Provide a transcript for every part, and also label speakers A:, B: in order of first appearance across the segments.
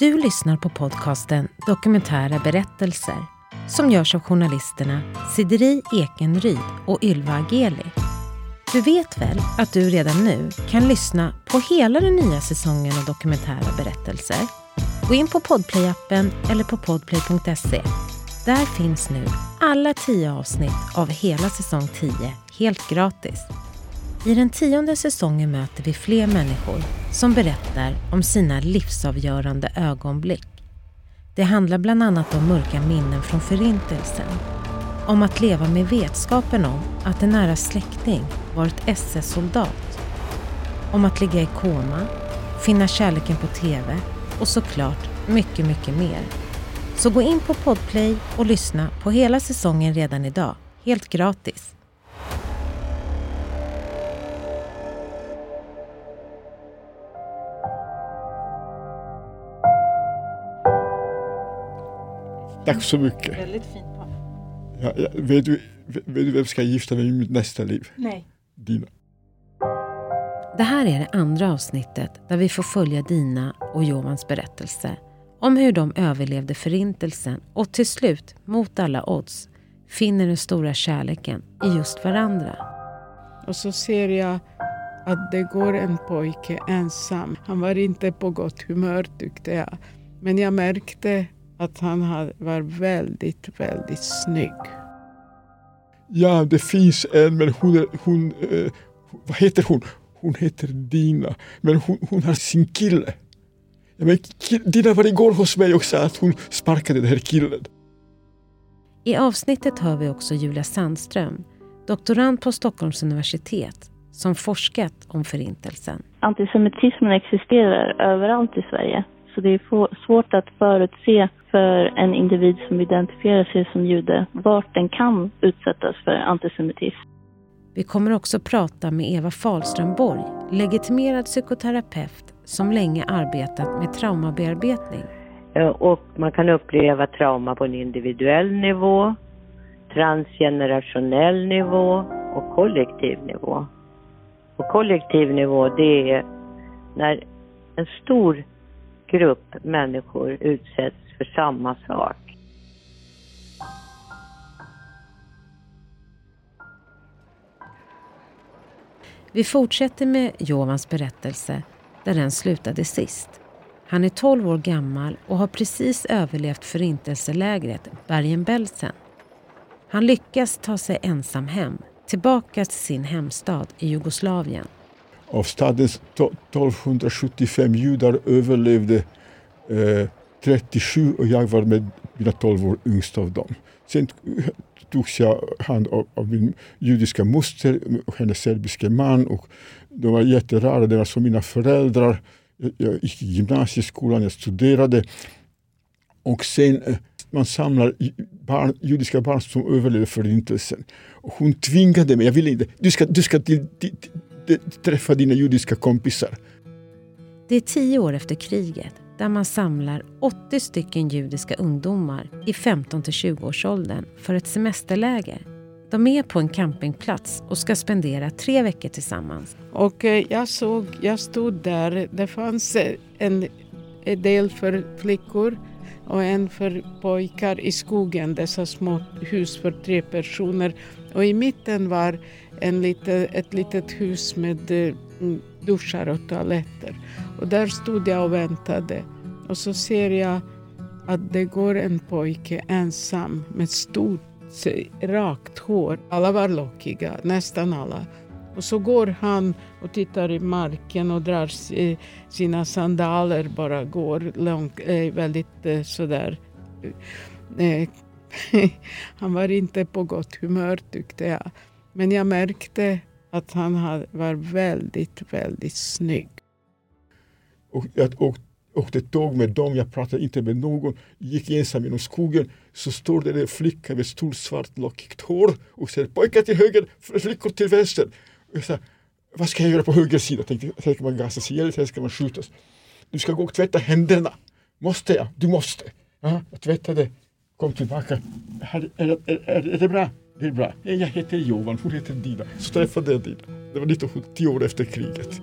A: Du lyssnar på podcasten Dokumentära berättelser som görs av journalisterna Sideri Ekenryd och Ylva Ageli. Du vet väl att du redan nu kan lyssna på hela den nya säsongen av dokumentära berättelser? Gå in på Podplay-appen eller på podplay.se. Där finns nu alla tio avsnitt av hela säsong 10 helt gratis. I den tionde säsongen möter vi fler människor som berättar om sina livsavgörande ögonblick. Det handlar bland annat om mörka minnen från Förintelsen. Om att leva med vetskapen om att en nära släkting varit SS-soldat. Om att ligga i koma, finna kärleken på TV och såklart mycket, mycket mer. Så gå in på Podplay och lyssna på hela säsongen redan idag, helt gratis.
B: Tack så mycket.
C: Väldigt fint par.
B: Ja, ja, vet, du, vet du vem ska gifta mig med i mitt nästa liv?
C: Nej.
B: Dina.
A: Det här är det andra avsnittet där vi får följa Dina och Jovans berättelse om hur de överlevde Förintelsen och till slut, mot alla odds, finner den stora kärleken i just varandra.
C: Och så ser jag att det går en pojke ensam. Han var inte på gott humör tyckte jag. Men jag märkte att han var väldigt, väldigt snygg.
B: Ja, det finns en, men hon, hon eh, vad heter hon? Hon heter Dina, men hon, hon har sin kille. Ja, men Dina var igår hos mig och sa att hon sparkade den här killen.
A: I avsnittet hör vi också Julia Sandström, doktorand på Stockholms universitet, som forskat om Förintelsen.
D: Antisemitismen existerar överallt i Sverige. Så det är svårt att förutse för en individ som identifierar sig som jude vart den kan utsättas för antisemitism.
A: Vi kommer också prata med Eva Fahlström Borg, legitimerad psykoterapeut som länge arbetat med traumabearbetning.
E: Och man kan uppleva trauma på en individuell nivå, transgenerationell nivå och kollektiv nivå. På kollektiv nivå det är när en stor grupp människor utsätts för samma sak.
A: Vi fortsätter med Jovans berättelse där den slutade sist. Han är 12 år gammal och har precis överlevt förintelselägret Bergen-Belsen. Han lyckas ta sig ensam hem, tillbaka till sin hemstad i Jugoslavien.
B: Av stadens 1275 judar överlevde eh, 37 och jag var med mina 12 år yngst av dem. Sen togs jag hand av, av min judiska moster och hennes serbiska man. Och de var jätterara, det var som mina föräldrar. Jag, jag gick i gymnasieskolan, jag studerade. Och sen eh, man samlar barn, judiska barn som överlevde förintelsen. Och hon tvingade mig, jag ville inte, du ska, du ska till, till, till, träffa dina judiska kompisar.
A: Det är tio år efter kriget där man samlar 80 stycken judiska ungdomar i 15 till 20-årsåldern för ett semesterläger. De är på en campingplats och ska spendera tre veckor tillsammans.
C: Och eh, jag såg, jag stod där, det fanns eh, en, en del för flickor och en för pojkar i skogen, dessa små hus för tre personer. Och i mitten var en lite, ett litet hus med eh, mm, duschar och toaletter. Och där stod jag och väntade. Och så ser jag att det går en pojke ensam med stort rakt hår. Alla var lockiga, nästan alla. Och så går han och tittar i marken och drar sina sandaler, bara går långt, eh, väldigt eh, sådär. Han var inte på gott humör tyckte jag. Men jag märkte att han var väldigt, väldigt snygg.
B: Och jag åkte tåg med dem, jag pratade inte med någon. Gick ensam genom skogen. Så står det en flicka med stort svart lockigt hår och säger pojkar till höger, flickor till vänster. Och jag sa, vad ska jag göra på höger sida? Tänkte, sen ska man gasa sig ihjäl, sen ska man skjutas. Du ska gå och tvätta händerna. Måste jag? Du måste. Ja, jag tvättade, kom tillbaka. Är, är, är, är, är det bra? Det är bra. Jag heter Johan, hon heter Dina. Så träffade jag Dina. Det var 1970 år efter kriget.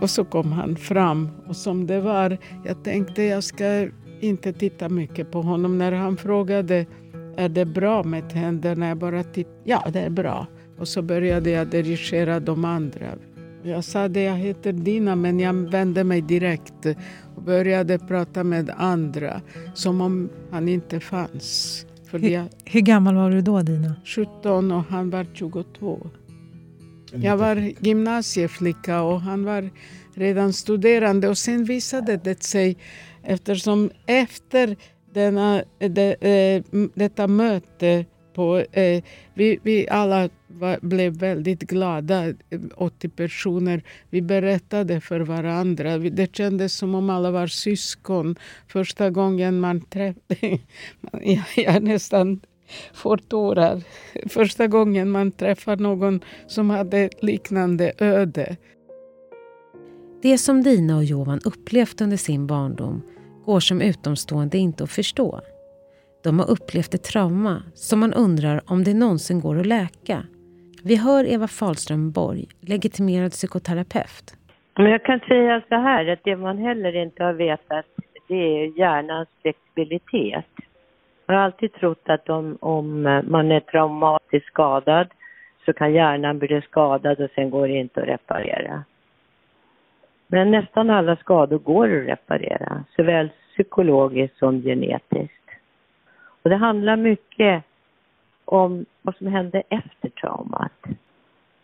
C: Och så kom han fram och som det var, jag tänkte jag ska inte titta mycket på honom. När han frågade är det bra med tänderna, jag bara tittade, ja det är bra. Och så började jag dirigera de andra. Jag sa det, jag heter Dina, men jag vände mig direkt och började prata med andra som om han inte fanns.
F: För hur, jag, hur gammal var du då, Dina?
C: 17 och han var 22. Jag var gymnasieflicka och han var redan studerande. Och sen visade det sig, eftersom efter denna, det, äh, detta möte på, äh, vi, vi alla var, blev väldigt glada, 80 personer. Vi berättade för varandra. Det kändes som om alla var syskon. Första gången man träffade... jag, jag nästan får tårar. Första gången man träffar någon som hade liknande öde.
A: Det som Dina och Jovan upplevt under sin barndom går som utomstående inte att förstå. De har upplevt ett trauma som man undrar om det någonsin går att läka. Vi hör Eva Fahlström Borg, legitimerad psykoterapeut.
E: Men jag kan säga så här att det man heller inte har vetat det är hjärnans flexibilitet. Jag har alltid trott att om, om man är traumatiskt skadad så kan hjärnan bli skadad och sen går det inte att reparera. Men nästan alla skador går att reparera, såväl psykologiskt som genetiskt. Och det handlar mycket om vad som hände efter traumat.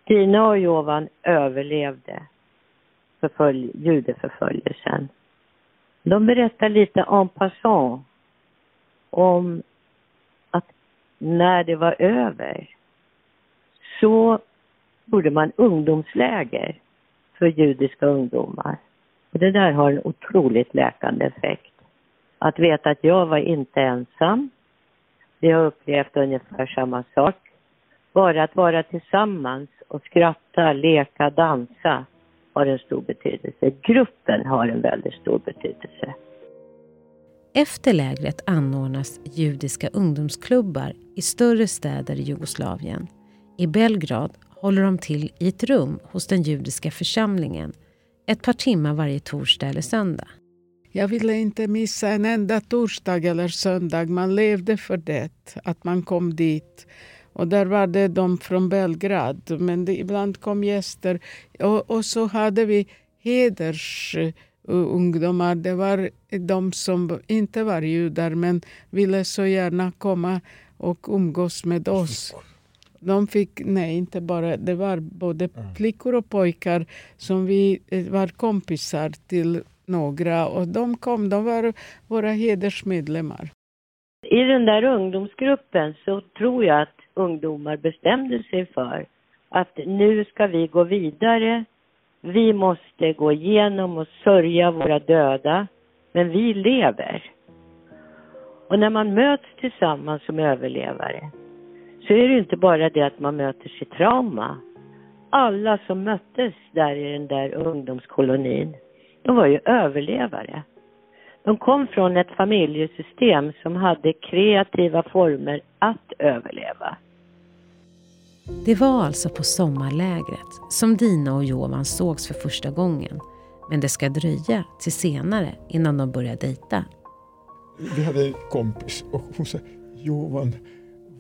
E: Tina och Jovan överlevde förfölj, judeförföljelsen. De berättar lite en passant om att när det var över så gjorde man ungdomsläger för judiska ungdomar. Och det där har en otroligt läkande effekt. Att veta att jag var inte ensam. Vi har upplevt ungefär samma sak. Bara att vara tillsammans och skratta, leka, dansa har en stor betydelse. Gruppen har en väldigt stor betydelse.
A: Efter lägret anordnas judiska ungdomsklubbar i större städer i Jugoslavien. I Belgrad håller de till i ett rum hos den judiska församlingen ett par timmar varje torsdag eller söndag.
C: Jag ville inte missa en enda torsdag eller söndag. Man levde för det, att man kom dit. Och där var det de från Belgrad, men det, ibland kom gäster. Och, och så hade vi hedersungdomar. Det var de som inte var judar men ville så gärna komma och umgås med oss. De fick, nej inte bara, det var både flickor och pojkar som vi eh, var kompisar till några och de kom, de var våra hedersmedlemmar.
E: I den där ungdomsgruppen så tror jag att ungdomar bestämde sig för att nu ska vi gå vidare. Vi måste gå igenom och sörja våra döda, men vi lever. Och när man möts tillsammans som överlevare så är det inte bara det att man möter sitt trauma. Alla som möttes där i den där ungdomskolonin, de var ju överlevare. De kom från ett familjesystem som hade kreativa former att överleva.
A: Det var alltså på sommarlägret som Dina och Jovan sågs för första gången. Men det ska dröja till senare innan de börjar dejta.
B: Vi hade en kompis och hon sa Jovan,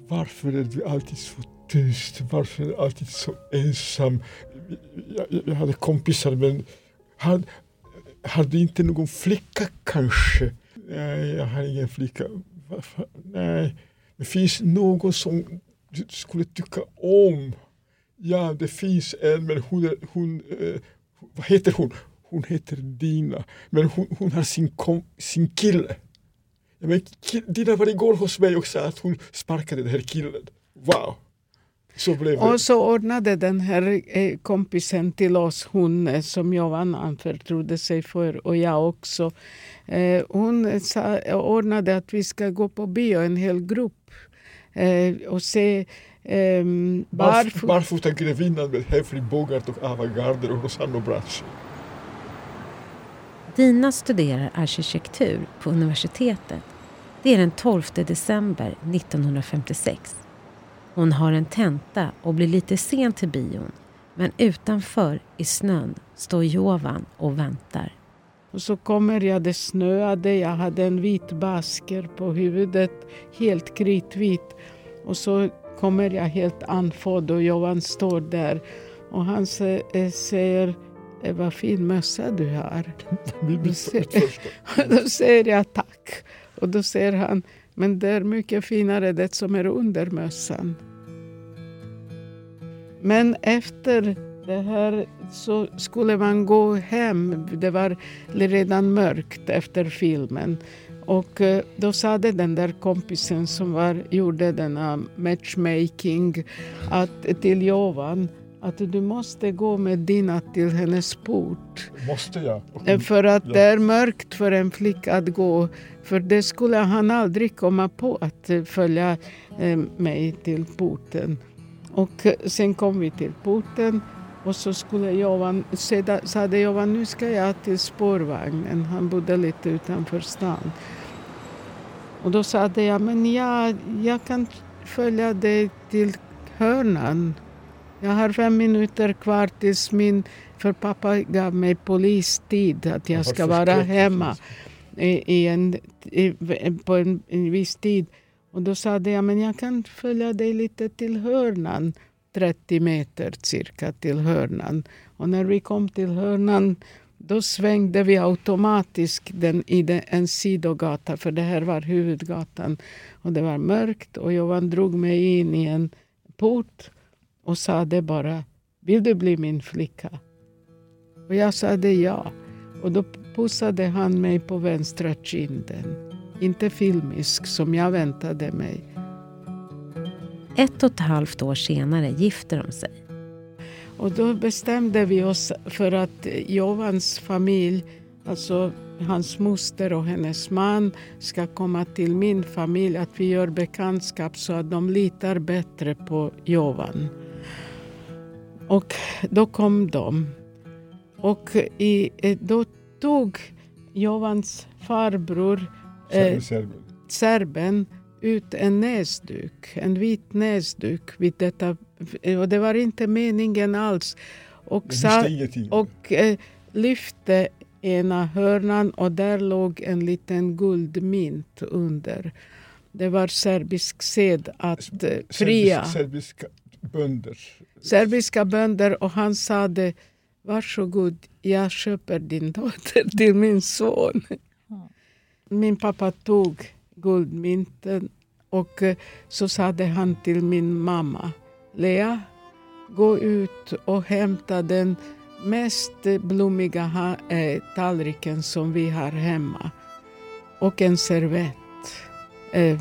B: varför är du alltid så tyst? Varför är du alltid så ensam? Jag, jag hade kompisar men hade, har du inte någon flicka kanske? Nej, jag har ingen flicka. Varför? Nej, det finns någon som du skulle tycka om. Ja, det finns en, men hon, är, hon eh, vad heter hon? Hon heter Dina, men hon, hon har sin, kom, sin kille. Ja, men Dina var igår hos mig och sa att hon sparkade den här killen. Wow!
C: Så blev det. Och så ordnade den här eh, kompisen till oss, hon eh, som Johan anförtrodde sig för och jag också. Eh, hon sa, ordnade att vi ska gå på bio, en hel grupp. Och se Um,
B: barf barfota grevinnan med Humphrey Bogart och Ava Gardner och Rosanna Bracci.
A: Dina studerar arkitektur på universitetet. Det är den 12 december 1956. Hon har en tenta och blir lite sen till bion Men utanför i snön står Jovan och väntar.
C: Och så kommer jag, det snöade, jag hade en vit basker på huvudet, helt kritvit. Och så kommer jag helt andfådd och Johan står där och han säger eh, vad fin mössa du har. Då säger, då säger jag tack. Och då säger han, men det är mycket finare det som är under mössan. Men efter det här så skulle man gå hem. Det var redan mörkt efter filmen. Och eh, då sa den där kompisen som var, gjorde denna matchmaking att, till Jovan att du måste gå med Dina till hennes port.
B: Måste jag?
C: Eh, för att ja. det är mörkt för en flicka att gå. För det skulle han aldrig komma på att eh, följa mig till porten. Och sen kom vi till porten och så skulle Johan, sade Johan nu ska jag till spårvagnen. Han bodde lite utanför stan. Och då sa jag, men jag, jag kan följa dig till hörnan. Jag har fem minuter kvar tills min... För pappa gav mig polistid att jag ska vara hemma i, i en, i, på en, en viss tid. Och då sa jag, men jag kan följa dig lite till hörnan. 30 meter cirka till hörnan. Och när vi kom till hörnan då svängde vi automatiskt den, i den, en sidogata, för det här var huvudgatan. Och det var mörkt och Johan drog mig in i en port och sa det bara, vill du bli min flicka? Och jag sa det ja. Och då pussade han mig på vänstra kinden. Inte filmisk som jag väntade mig.
A: Ett och ett halvt år senare gifter de sig.
C: Och då bestämde vi oss för att Jovans familj, alltså hans moster och hennes man, ska komma till min familj. Att vi gör bekantskap så att de litar bättre på Jovan. Och då kom de. Och i, då tog Jovans farbror
B: eh,
C: serben ut en näsduk, en vit näsduk vid detta. Och det var inte meningen alls. Och, sa, och eh, lyfte ena hörnan och där låg en liten guldmynt under. Det var serbisk sed att eh, fria.
B: Serbiska bönder.
C: Serbiska bönder och han sa det Varsågod, jag köper din dotter till min son. Min pappa tog guldmynten och eh, så sade han till min mamma Lea, gå ut och hämta den mest blommiga eh, tallriken som vi har hemma och en servett eh,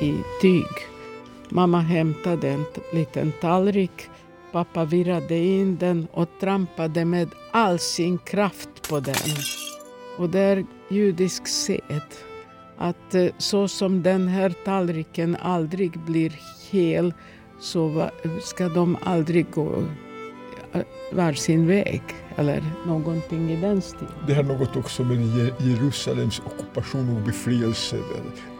C: i tyg. Mamma hämtade en liten tallrik. Pappa virade in den och trampade med all sin kraft på den. Och där judisk sed att eh, så som den här tallriken aldrig blir hel så ska de aldrig gå eh, var sin väg eller någonting i den stilen.
B: Det har något också med Jerusalems ockupation och befrielse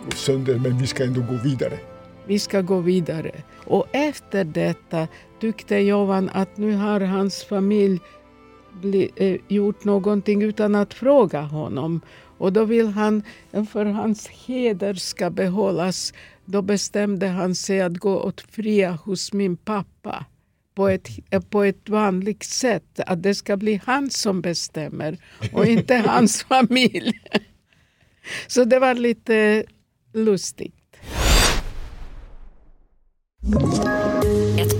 B: gå sönder men vi ska ändå gå vidare.
C: Vi ska gå vidare. Och efter detta tyckte Jovan att nu har hans familj bli, eh, gjort någonting utan att fråga honom. Och då vill han, för hans heder ska behållas, då bestämde han sig att gå åt fria hos min pappa på ett, på ett vanligt sätt. Att det ska bli han som bestämmer och inte hans familj. Så det var lite lustigt.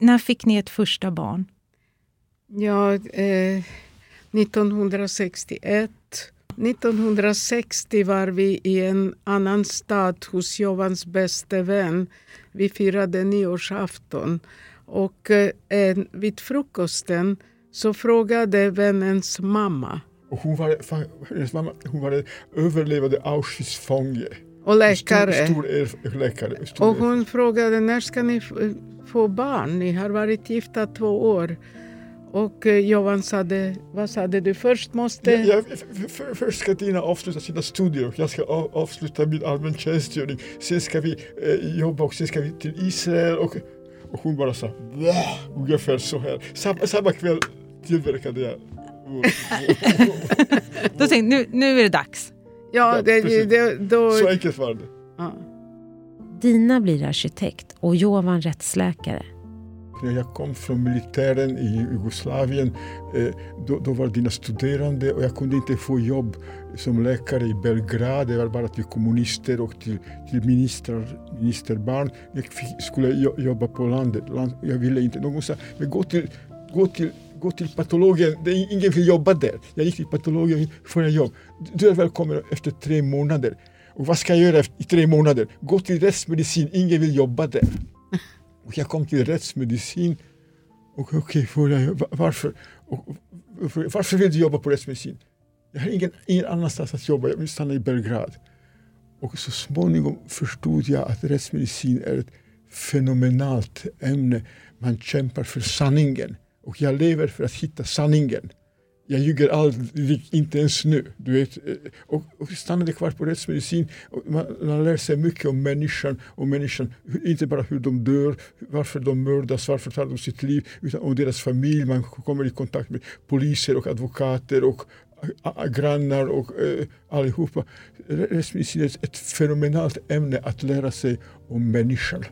F: När fick ni ett första barn?
C: Ja, eh, 1961. 1960 var vi i en annan stad hos Jovans bäste vän. Vi firade nyårsafton. Och eh, vid frukosten så frågade vännens mamma.
B: Och hon var, hennes mamma, hon var överlevande Auschwitz-fånge.
C: Och läkare.
B: Stor, stor er, läkare. Stor
C: och hon frågade när ska ni få barn? Ni har varit gifta två år. Och eh, Johan sade, vad sade du, först måste...
B: Ja, ja, för, först ska Tina avsluta sina studier och jag ska av, avsluta min allmän tjänstgöring. Sen ska vi eh, jobba och sen ska vi till Israel. Och, och hon bara sa ungefär så här. Samma, samma kväll tillverkade jag
F: Då tänkte nu, nu är det dags.
C: Ja, ja det, det, då...
B: Så enkelt var det.
C: Ja.
A: Dina blir arkitekt och Jovan rättsläkare.
B: När jag kom från militären i Jugoslavien eh, då, då, var dina studerande och jag kunde inte få jobb som läkare i Belgrad. Det var bara till kommunister och till, till ministrar, ministerbarn. Jag fick, skulle jobba på landet. Jag ville inte någonstans. Men gå till, gå till gå till patologen, det är ingen vill jobba där. Jag gick till patologen, får jag jobb? Du är välkommen efter tre månader. Och vad ska jag göra i tre månader? Gå till rättsmedicin, ingen vill jobba där. Och jag kom till rättsmedicin. Och okej, okay, varför? Och, varför vill du jobba på rättsmedicin? Jag har ingen, ingen annanstans att jobba, jag vill stanna i Belgrad. Och så småningom förstod jag att rättsmedicin är ett fenomenalt ämne. Man kämpar för sanningen. Och jag lever för att hitta sanningen. Jag ljuger aldrig, inte ens nu. Du vet. Och, och stannade kvar på rättsmedicin. Man, man lär sig mycket om människan, och människan, inte bara hur de dör, varför de mördas, varför tar de sitt liv, utan om deras familj. Man kommer i kontakt med poliser och advokater och grannar och eh, allihopa. Rättsmedicin är ett fenomenalt ämne att lära sig om människan.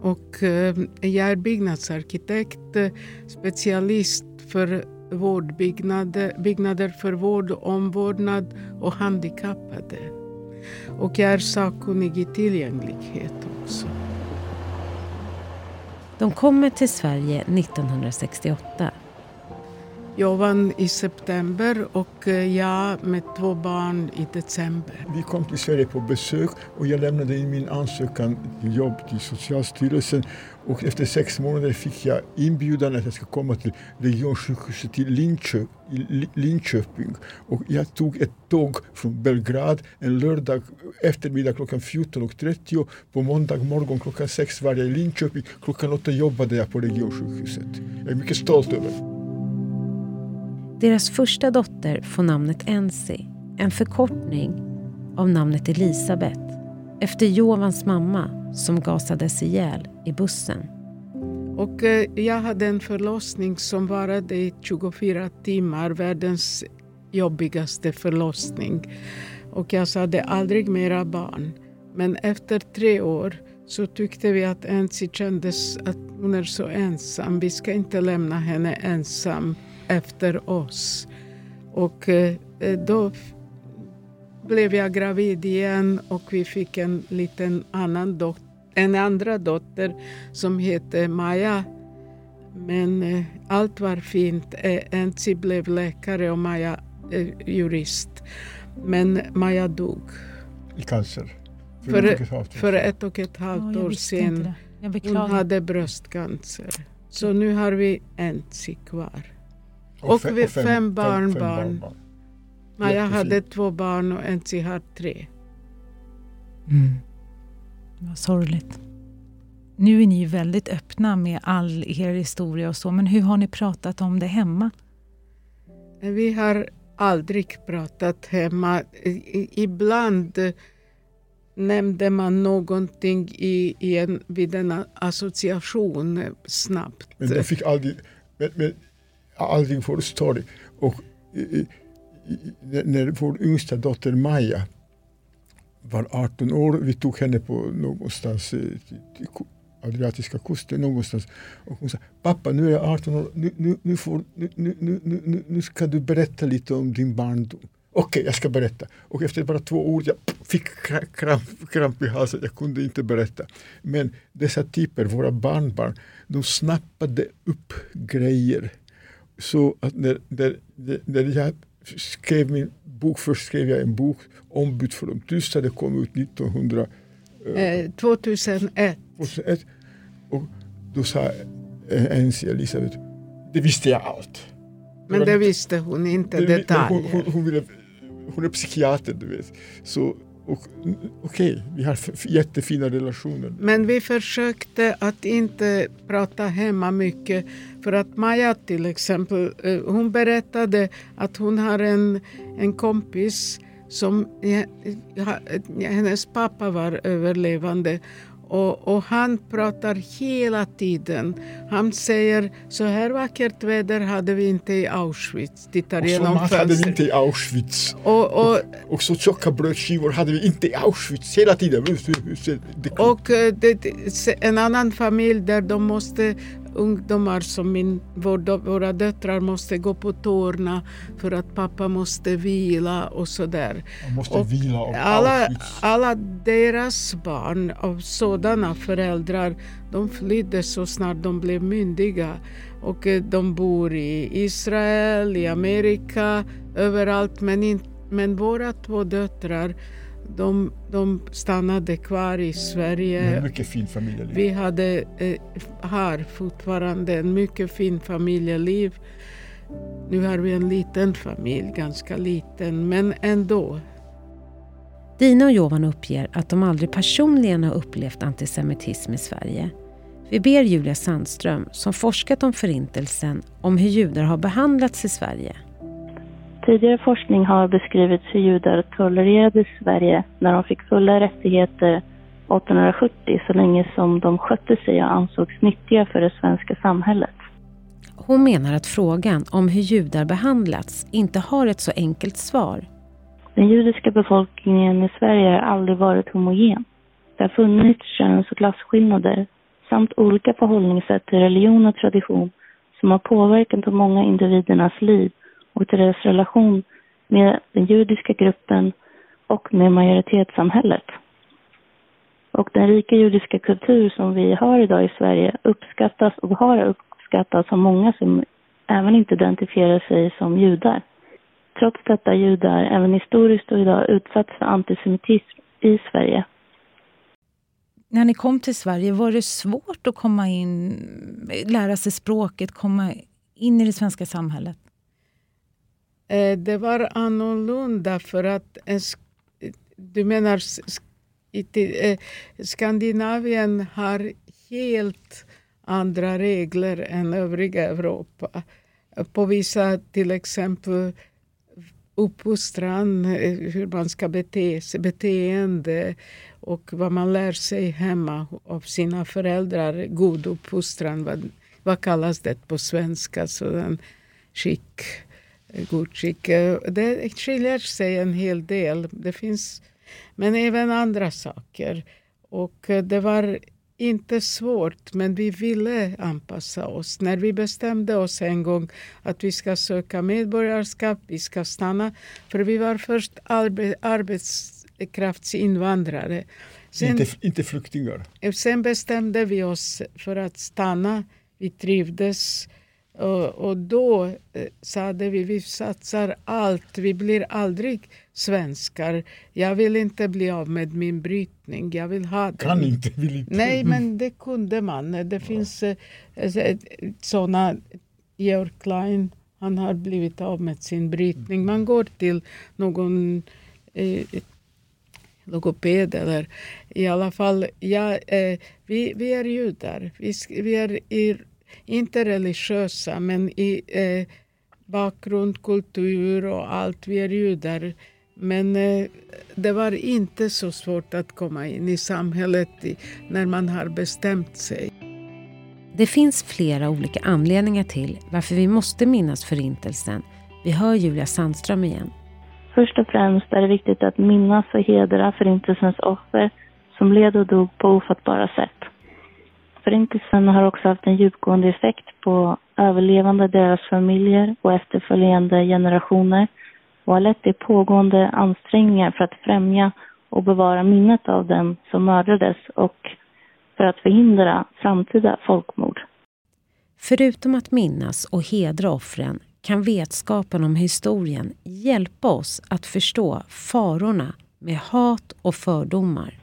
C: Och eh, jag är byggnadsarkitekt, eh, specialist för vårdbyggnader byggnader för vård omvårdnad och handikappade. Och jag är sakkunnig i tillgänglighet också.
A: De kommer till Sverige 1968
C: jag vann i september och eh, jag med två barn i december.
B: Vi kom till Sverige på besök och jag lämnade in min ansökan till jobb till Socialstyrelsen och efter sex månader fick jag inbjudan att jag ska komma till regionsjukhuset i Linköp, Linköping. Och jag tog ett tåg från Belgrad en lördag eftermiddag klockan 14.30. På måndag morgon klockan 6 var jag i Linköping. Klockan 8 jobbade jag på regionsjukhuset. Jag är mycket stolt över det
A: deras första dotter får namnet Ensi, en förkortning av namnet Elisabeth efter Jovans mamma som gasades ihjäl i bussen.
C: Och eh, jag hade en förlossning som varade i 24 timmar, världens jobbigaste förlossning. Och jag sade aldrig mera barn. Men efter tre år så tyckte vi att Ensi kändes att hon är så ensam. Vi ska inte lämna henne ensam efter oss. Och eh, då blev jag gravid igen och vi fick en liten annan dotter, en andra dotter som hette Maja. Men eh, allt var fint. Ensi blev läkare och Maja jurist. Men Maja dog.
B: I cancer?
C: För, för, för ett och ett halvt år sedan. Hon hade bröstcancer. Så nu har vi Ensi kvar. Och, och, fem, och fem, fem barnbarn. Barn. Maja hade två barn och Enzi har tre.
F: Mm. Vad sorgligt. Nu är ni väldigt öppna med all er historia och så, men hur har ni pratat om det hemma?
C: Vi har aldrig pratat hemma. Ibland nämnde man någonting i, i en, vid en association snabbt.
B: Men de fick aldrig... Men, men aldrig får det. Och eh, eh, när vår yngsta dotter Maja var 18 år, vi tog henne på någonstans eh, Adriatiska kusten någonstans. Och hon sa, pappa nu är jag 18 år, nu, nu, nu, får, nu, nu, nu, nu ska du berätta lite om din barndom. Okej, okay, jag ska berätta. Och efter bara två ord jag fick kramp, kramp i halsen, jag kunde inte berätta. Men dessa typer, våra barnbarn, de snappade upp grejer så att när, när, när jag skrev min bok, först skrev jag en bok, Ombud för de tysta, det kom ut 1900,
C: eh, 2001.
B: 2001. Och då sa Ensi Elisabeth, det visste jag allt.
C: Men det visste hon inte
B: det,
C: detaljer.
B: Hon, hon, hon, ville, hon är psykiater, du vet. Så Okej, okay, vi har jättefina relationer.
C: Men vi försökte att inte prata hemma mycket. För att Maja till exempel, eh, hon berättade att hon har en, en kompis som eh, eh, hennes pappa var överlevande och, och, han pratar hela tiden. Han säger så här vackert väder hade vi inte i Auschwitz. Tittar
B: och
C: genom
B: mat hade vi inte i Auschwitz.
C: Och, och,
B: och, och så tjocka brödskivor hade vi inte i Auschwitz hela tiden.
C: Och eh, det, en annan familj där de måste ungdomar som min, vår, våra döttrar måste gå på tårna för att pappa måste vila och sådär.
B: Måste och vila
C: alla, alla deras barn av sådana föräldrar, de flydde så snart de blev myndiga. Och eh, de bor i Israel, i Amerika, överallt. Men, in, men våra två döttrar de, de stannade kvar i Sverige.
B: mycket fin familjeliv.
C: Vi hade, eh, har fortfarande en mycket fin familjeliv. Nu har vi en liten familj, ganska liten, men ändå.
A: Dina och Jovan uppger att de aldrig personligen har upplevt antisemitism i Sverige. Vi ber Julia Sandström, som forskat om Förintelsen, om hur judar har behandlats i Sverige.
D: Tidigare forskning har beskrivit hur judar tolererades i Sverige när de fick fulla rättigheter 1870 så länge som de skötte sig och ansågs nyttiga för det svenska samhället.
A: Hon menar att frågan om hur judar behandlats inte har ett så enkelt svar.
D: Den judiska befolkningen i Sverige har aldrig varit homogen. Det har funnits köns och klasskillnader samt olika förhållningssätt till religion och tradition som har påverkat de många individernas liv och till deras relation med den judiska gruppen och med majoritetssamhället. Och den rika judiska kultur som vi har idag i Sverige uppskattas och har uppskattats av många som även inte identifierar sig som judar. Trots detta judar även historiskt och idag utsatts för antisemitism i Sverige.
F: När ni kom till Sverige, var det svårt att komma in, lära sig språket, komma in i det svenska samhället?
C: Eh, det var annorlunda för att du menar eh, Skandinavien har helt andra regler än övriga Europa. På vissa, till exempel uppfostran, eh, hur man ska bete sig, beteende och vad man lär sig hemma av sina föräldrar. God uppfostran, vad, vad kallas det på svenska? Sådan skick god skick. Det skiljer sig en hel del. Det finns, men även andra saker. Och det var inte svårt, men vi ville anpassa oss. När vi bestämde oss en gång att vi ska söka medborgarskap, vi ska stanna, för vi var först arbe arbetskraftsinvandrare.
B: Sen, inte, inte flyktingar?
C: Sen bestämde vi oss för att stanna. Vi trivdes och, och då eh, sade vi vi satsar allt, vi blir aldrig svenskar. Jag vill inte bli av med min brytning, jag vill ha den.
B: Kan inte, vill inte.
C: Nej, men det kunde man. Det ja. finns eh, eh sådana, Georg Klein, han har blivit av med sin brytning. Man går till någon eh, logoped eller i alla fall, ja, eh, vi, vi är judar. Vi, vi är i inte religiösa, men i eh, bakgrund, kultur och allt. Vi är judar. Men eh, det var inte så svårt att komma in i samhället i, när man har bestämt sig.
A: Det finns flera olika anledningar till varför vi måste minnas Förintelsen. Vi hör Julia Sandström igen.
D: Först och främst är det viktigt att minnas och hedra Förintelsens offer som led och dog på ofattbara sätt. Förintelsen har också haft en djupgående effekt på överlevande, deras familjer och efterföljande generationer och har lett till pågående ansträngningar för att främja och bevara minnet av den som mördades och för att förhindra framtida folkmord.
A: Förutom att minnas och hedra offren kan vetskapen om historien hjälpa oss att förstå farorna med hat och fördomar.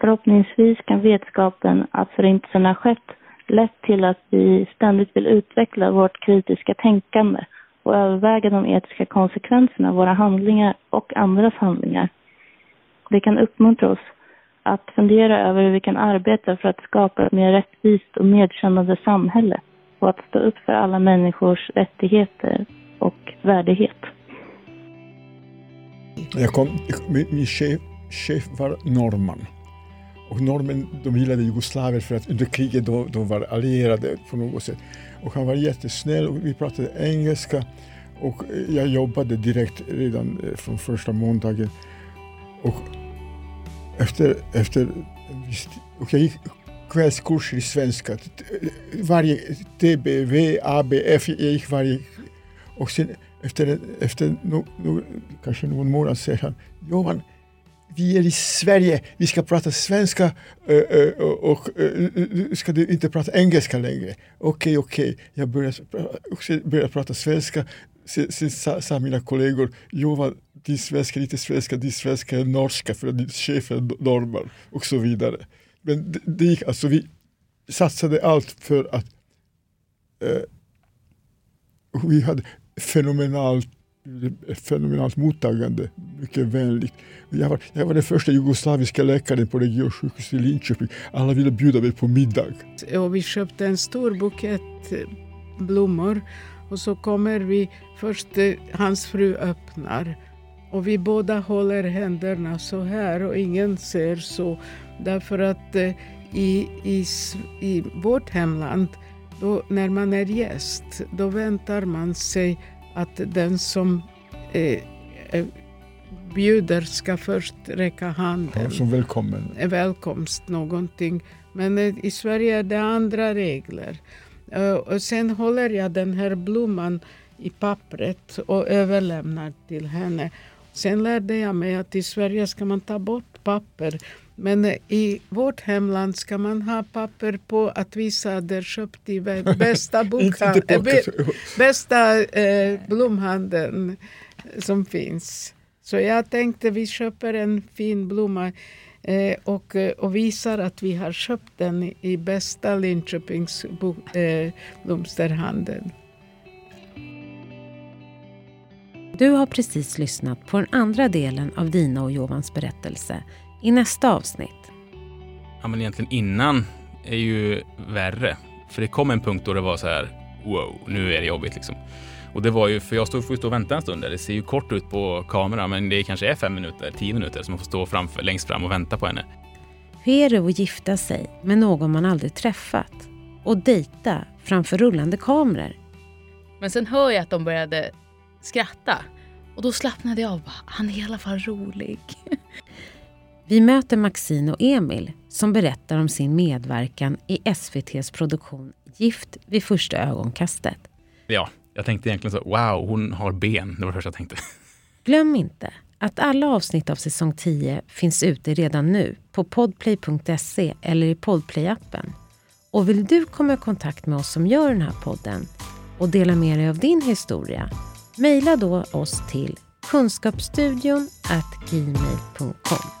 D: Förhoppningsvis kan vetskapen att förintelsen har skett lett till att vi ständigt vill utveckla vårt kritiska tänkande och överväga de etiska konsekvenserna av våra handlingar och andras handlingar. Det kan uppmuntra oss att fundera över hur vi kan arbeta för att skapa ett mer rättvist och medkännande samhälle och att stå upp för alla människors rättigheter och värdighet.
B: Jag kom, min, chef, chef var norrman. Och norrmän de gillade jugoslaver för att under kriget då, de var allierade på något sätt. Och han var jättesnäll och vi pratade engelska. Och eh, jag jobbade direkt redan eh, från första måndagen. Och efter, efter och jag gick kvällskurser i svenska. Varje TBV, ABF, jag gick varje... Och sen efter, efter no, no, kanske någon månad säger han, Johan, vi är i Sverige, vi ska prata svenska eh, eh, och, eh, ska du inte prata engelska längre? Okej, okay, okej. Okay. Jag började, började prata svenska. Sen, sen sa, sa, mina kollegor, Jovan, din svenska är inte svenska, din svenska är norska för att din chef är norrman och så vidare. Men det, det gick, alltså vi satsade allt för att eh, vi hade fenomenalt ett fenomenalt mottagande, mycket vänligt. Jag var, jag var den första jugoslaviska läkaren på Regionsjukhuset i Linköping. Alla ville bjuda mig på middag.
C: Och vi köpte en stor bukett eh, blommor och så kommer vi, först eh, hans fru öppnar och vi båda håller händerna så här och ingen ser så. Därför att eh, i, i, i vårt hemland, då, när man är gäst, då väntar man sig att den som eh, eh, bjuder ska först räcka handen.
B: Ja, som välkommen.
C: Välkomst, någonting. Men eh, i Sverige är det andra regler. Uh, och sen håller jag den här blomman i pappret och överlämnar till henne. Sen lärde jag mig att i Sverige ska man ta bort papper. Men i vårt hemland ska man ha papper på att visa att det är köpt i bästa, bokhandeln, bästa eh, blomhandeln som finns. Så jag tänkte vi köper en fin blomma eh, och, och visar att vi har köpt den i bästa Linköpings eh, blomsterhandeln.
A: Du har precis lyssnat på den andra delen av Dina och Jovans berättelse i nästa avsnitt.
G: Ja, men egentligen innan är ju värre. För det kom en punkt då det var så här, wow, nu är det jobbigt liksom. Och det var ju, för jag stod, får stå och vänta en stund där. Det ser ju kort ut på kameran, men det kanske är fem minuter, tio minuter som man får stå framför, längst fram och vänta på henne.
A: Hur är det att gifta sig med någon man aldrig träffat och dejta framför rullande kameror?
H: Men sen hör jag att de började skratta och då slappnade jag av. Han är i alla fall rolig.
A: Vi möter Maxine och Emil som berättar om sin medverkan i SVTs produktion Gift vid första ögonkastet.
G: Ja, jag tänkte egentligen så, wow, hon har ben. Det var det första jag tänkte.
A: Glöm inte att alla avsnitt av säsong 10 finns ute redan nu på podplay.se eller i Podplay-appen. Och vill du komma i kontakt med oss som gör den här podden och dela med dig av din historia, mejla då oss till kunskapsstudion gmail.com.